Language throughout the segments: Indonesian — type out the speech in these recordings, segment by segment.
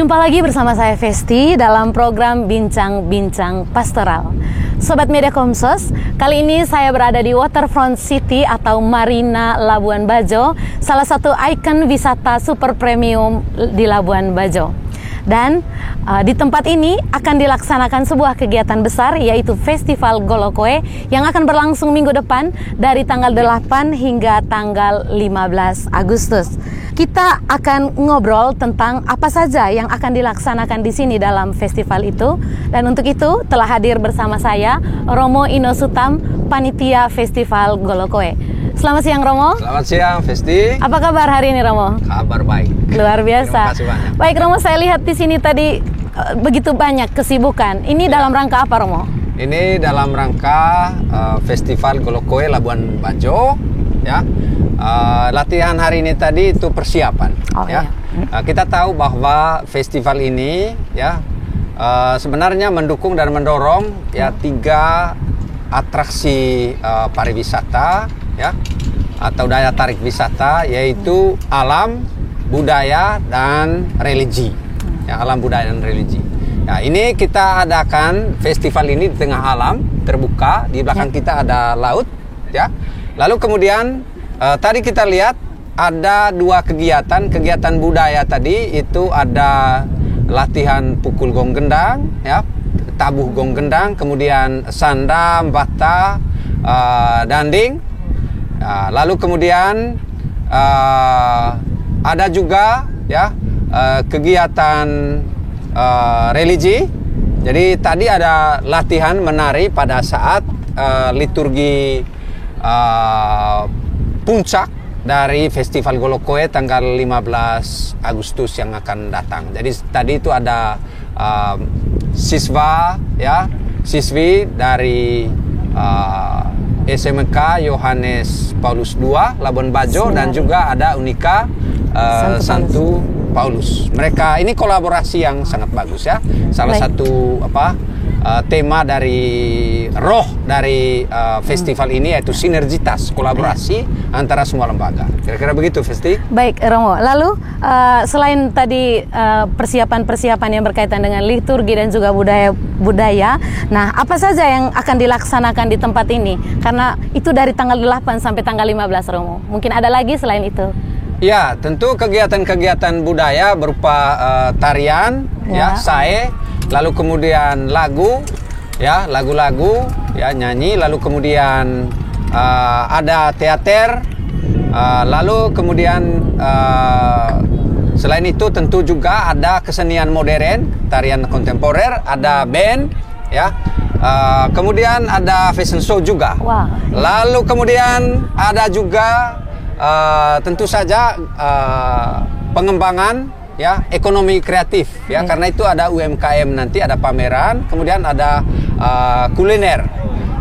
Jumpa lagi bersama saya Vesti dalam program Bincang-Bincang Pastoral. Sobat Media Komsos, kali ini saya berada di Waterfront City atau Marina Labuan Bajo, salah satu ikon wisata super premium di Labuan Bajo. Dan uh, di tempat ini akan dilaksanakan sebuah kegiatan besar yaitu Festival Golokoe yang akan berlangsung minggu depan dari tanggal 8 hingga tanggal 15 Agustus. Kita akan ngobrol tentang apa saja yang akan dilaksanakan di sini dalam festival itu. Dan untuk itu telah hadir bersama saya Romo Inosutam, panitia Festival Golokoe. Selamat siang Romo. Selamat siang Festi. Apa kabar hari ini Romo? Kabar baik. Luar biasa. Terima kasih banyak. Baik Romo, saya lihat di sini tadi uh, begitu banyak kesibukan. Ini Ya. dalam rangka apa Romo? Ini dalam rangka uh, Festival Golokoe Labuan Bajo, ya. Uh, latihan hari ini tadi itu persiapan, Oh, ya. iya. Uh, kita tahu bahwa festival ini, ya, uh, sebenarnya mendukung dan mendorong ya tiga atraksi uh, pariwisata, ya, atau daya tarik wisata, yaitu alam, budaya, dan religi. Ya, alam, budaya, dan religi. Nah, ini kita adakan festival ini di tengah alam terbuka. Di belakang kita ada laut, ya. Lalu kemudian eh, tadi kita lihat ada dua kegiatan. Kegiatan budaya tadi itu ada latihan pukul gong gendang, ya, tabuh gong gendang, kemudian sandam, bata, eh, danding. Nah, lalu kemudian eh, ada juga ya eh, kegiatan eh, religi. Jadi tadi ada latihan menari pada saat eh, liturgi eh, puncak dari Festival Golokoe tanggal 15 Agustus yang akan datang. Jadi tadi itu ada eh, siswa ya, siswi dari eh, SMK Yohanes Paulus II Labuan Bajo dan juga ada Unika Santo Santu Paulus. Mereka ini kolaborasi yang sangat bagus ya. Salah Baik. satu apa eh, tema dari roh dari eh, festival ini yaitu sinergitas kolaborasi antara semua lembaga. Kira-kira begitu, Festi? Baik Romo, lalu uh, selain tadi uh, persiapan-persiapan yang berkaitan dengan liturgi dan juga budaya budaya, nah apa saja yang akan dilaksanakan di tempat ini? Karena itu dari tanggal 8 sampai tanggal 15 Romo. Mungkin ada lagi selain itu? Ya, tentu kegiatan-kegiatan budaya berupa eh, tarian, Ya. ya, sae, lalu kemudian lagu, ya, lagu-lagu, ya, nyanyi, lalu kemudian eh, ada teater, eh, lalu kemudian eh, selain itu tentu juga ada kesenian modern, tarian kontemporer, ada band, ya. Eh, kemudian ada fashion show juga. Wah. Lalu kemudian ada juga eh, tentu saja eh, pengembangan ya ekonomi kreatif ya Ya. karena itu ada UMKM nanti ada pameran kemudian ada eh, kuliner.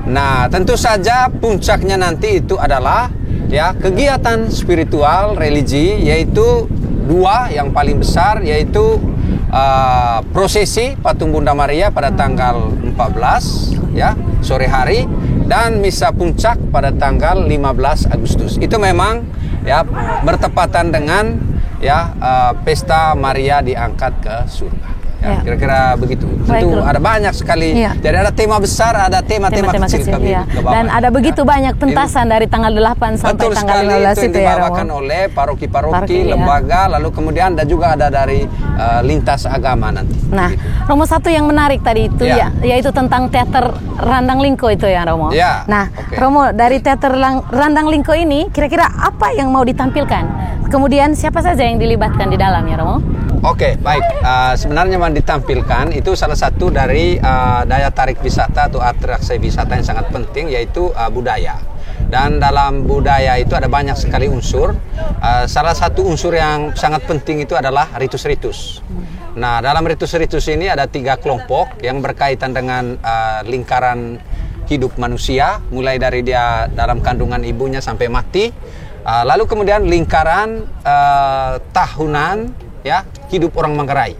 Nah tentu saja puncaknya nanti itu adalah ya kegiatan spiritual religi yaitu dua yang paling besar yaitu eh, prosesi patung Bunda Maria pada tanggal 14 ya sore hari dan misa puncak pada tanggal 15 Agustus. Itu memang ya bertepatan dengan ya eh, pesta Maria diangkat ke surga. Ya, Ya. kira-kira begitu. Baik, Tentu ada banyak sekali. Iya. Jadi ada tema besar, ada tema-tema kecil, kecil, kami ya. Dan ada begitu Ya. banyak pentasan dari tanggal 8 sampai Betul tanggal sekali 15 itu itu ya dibawakan Romo. oleh paroki-paroki, Paroki, ya. lembaga, lalu kemudian ada juga ada dari eh, lintas agama nanti. Nah, Begitu. Romo satu yang menarik tadi itu Ya. ya, yaitu tentang teater Randang Lingko itu ya Romo. Ya, Nah, oke. Romo dari teater Lang- Randang Lingko ini kira-kira apa yang mau ditampilkan? Kemudian siapa saja yang dilibatkan di dalamnya Romo? Oke, baik. Uh, sebenarnya yang ditampilkan itu salah satu dari uh, daya tarik wisata atau atraksi wisata yang sangat penting yaitu uh, budaya. Dan dalam budaya itu ada banyak sekali unsur. Uh, salah satu unsur yang sangat penting itu adalah ritus-ritus. Nah, dalam ritus-ritus ini ada tiga kelompok yang berkaitan dengan uh, lingkaran hidup manusia, mulai dari dia dalam kandungan ibunya sampai mati. Uh, lalu kemudian lingkaran uh, tahunan ya hidup orang Manggarai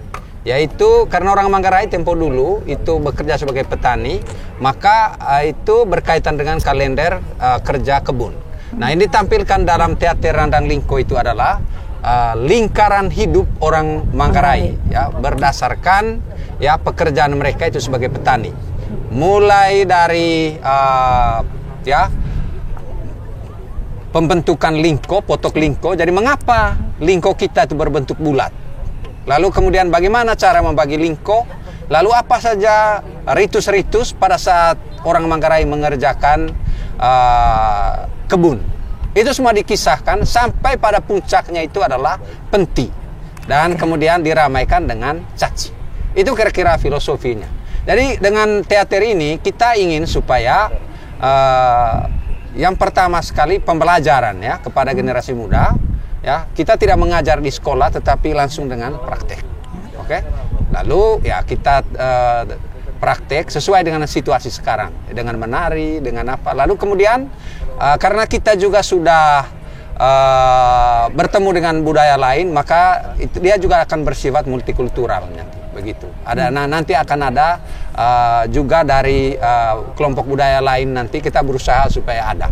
yaitu karena orang Manggarai tempo dulu itu bekerja sebagai petani maka eh, itu berkaitan dengan kalender eh, kerja kebun nah ini ditampilkan dalam teater Randang Lingko itu adalah uh, lingkaran hidup orang Manggarai ya berdasarkan ya pekerjaan mereka itu sebagai petani. Mulai dari uh, ya pembentukan lingko, potok lingko. Jadi mengapa lingko kita itu berbentuk bulat? Lalu kemudian bagaimana cara membagi lingko? Lalu apa saja ritus-ritus pada saat orang Manggarai mengerjakan uh, kebun? Itu semua dikisahkan sampai pada puncaknya itu adalah penti dan kemudian diramaikan dengan caci. Itu kira-kira filosofinya. Jadi dengan teater ini kita ingin supaya uh, yang pertama sekali pembelajaran ya kepada generasi muda ya kita tidak mengajar di sekolah tetapi langsung dengan praktek. Oke. Okay? Lalu ya kita uh, praktek sesuai dengan situasi sekarang dengan menari dengan apa. Lalu kemudian uh, karena kita juga sudah uh, bertemu dengan budaya lain maka itu, dia juga akan bersifat multikultural nanti begitu. Ada nah, nanti akan ada uh, juga dari uh, kelompok budaya lain nanti kita berusaha supaya ada.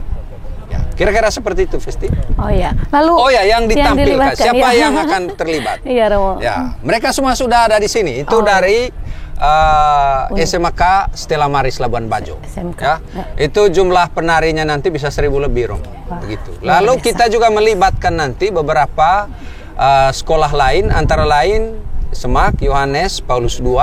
Kira-kira seperti itu, Festi. Oh ya. Lalu Oh ya, yang ditampilkan yang siapa ya. yang akan terlibat? Iya, Romo. Ya, mereka semua sudah ada di sini. Itu oh. dari uh, SMK Stella Maris Labuan Bajo. SMK. Ya. ya. Itu jumlah penarinya nanti bisa seribu lebih, Rom. Begitu. Lalu kita juga melibatkan nanti beberapa uh, sekolah lain, antara lain Semak, Yohanes, Paulus II.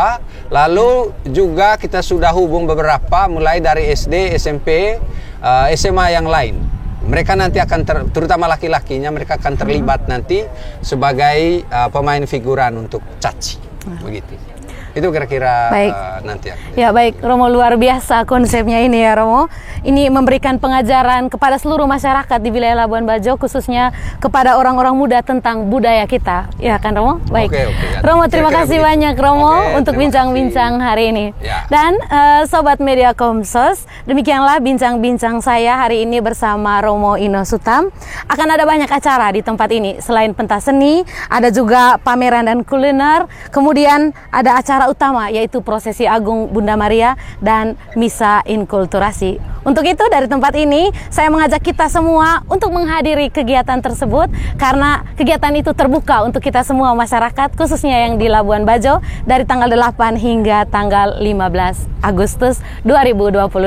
Lalu juga kita sudah hubung beberapa mulai dari SD, SMP, eh, SMA yang lain. Mereka nanti akan ter, terutama laki-lakinya mereka akan terlibat nanti sebagai uh, pemain figuran untuk caci. Begitu. Itu kira-kira uh, nanti ya. Ya baik, Romo luar biasa konsepnya ini ya Romo. Ini memberikan pengajaran kepada seluruh masyarakat di wilayah Labuan Bajo, khususnya kepada orang-orang muda tentang budaya kita. Ya kan Romo? Baik. Oke, oke, ya. Romo terima kira -kira kasih begitu. banyak Romo oke, untuk bincang-bincang hari ini. Ya. Dan uh, Sobat Media Komsos, demikianlah bincang-bincang saya hari ini bersama Romo Ino Sutam. Akan ada banyak acara di tempat ini. Selain pentas seni, ada juga pameran dan kuliner. Kemudian ada acara acara utama yaitu prosesi agung Bunda Maria dan misa inkulturasi. Untuk itu dari tempat ini saya mengajak kita semua untuk menghadiri kegiatan tersebut karena kegiatan itu terbuka untuk kita semua masyarakat khususnya yang di Labuan Bajo dari tanggal 8 hingga tanggal 15 Agustus 2022.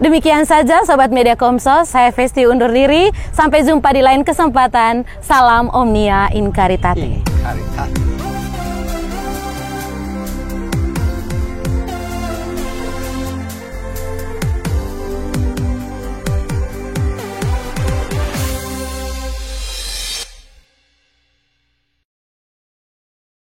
Demikian saja Sobat Media Komsos, saya Festi undur diri. Sampai jumpa di lain kesempatan. Salam Omnia in Caritate. In.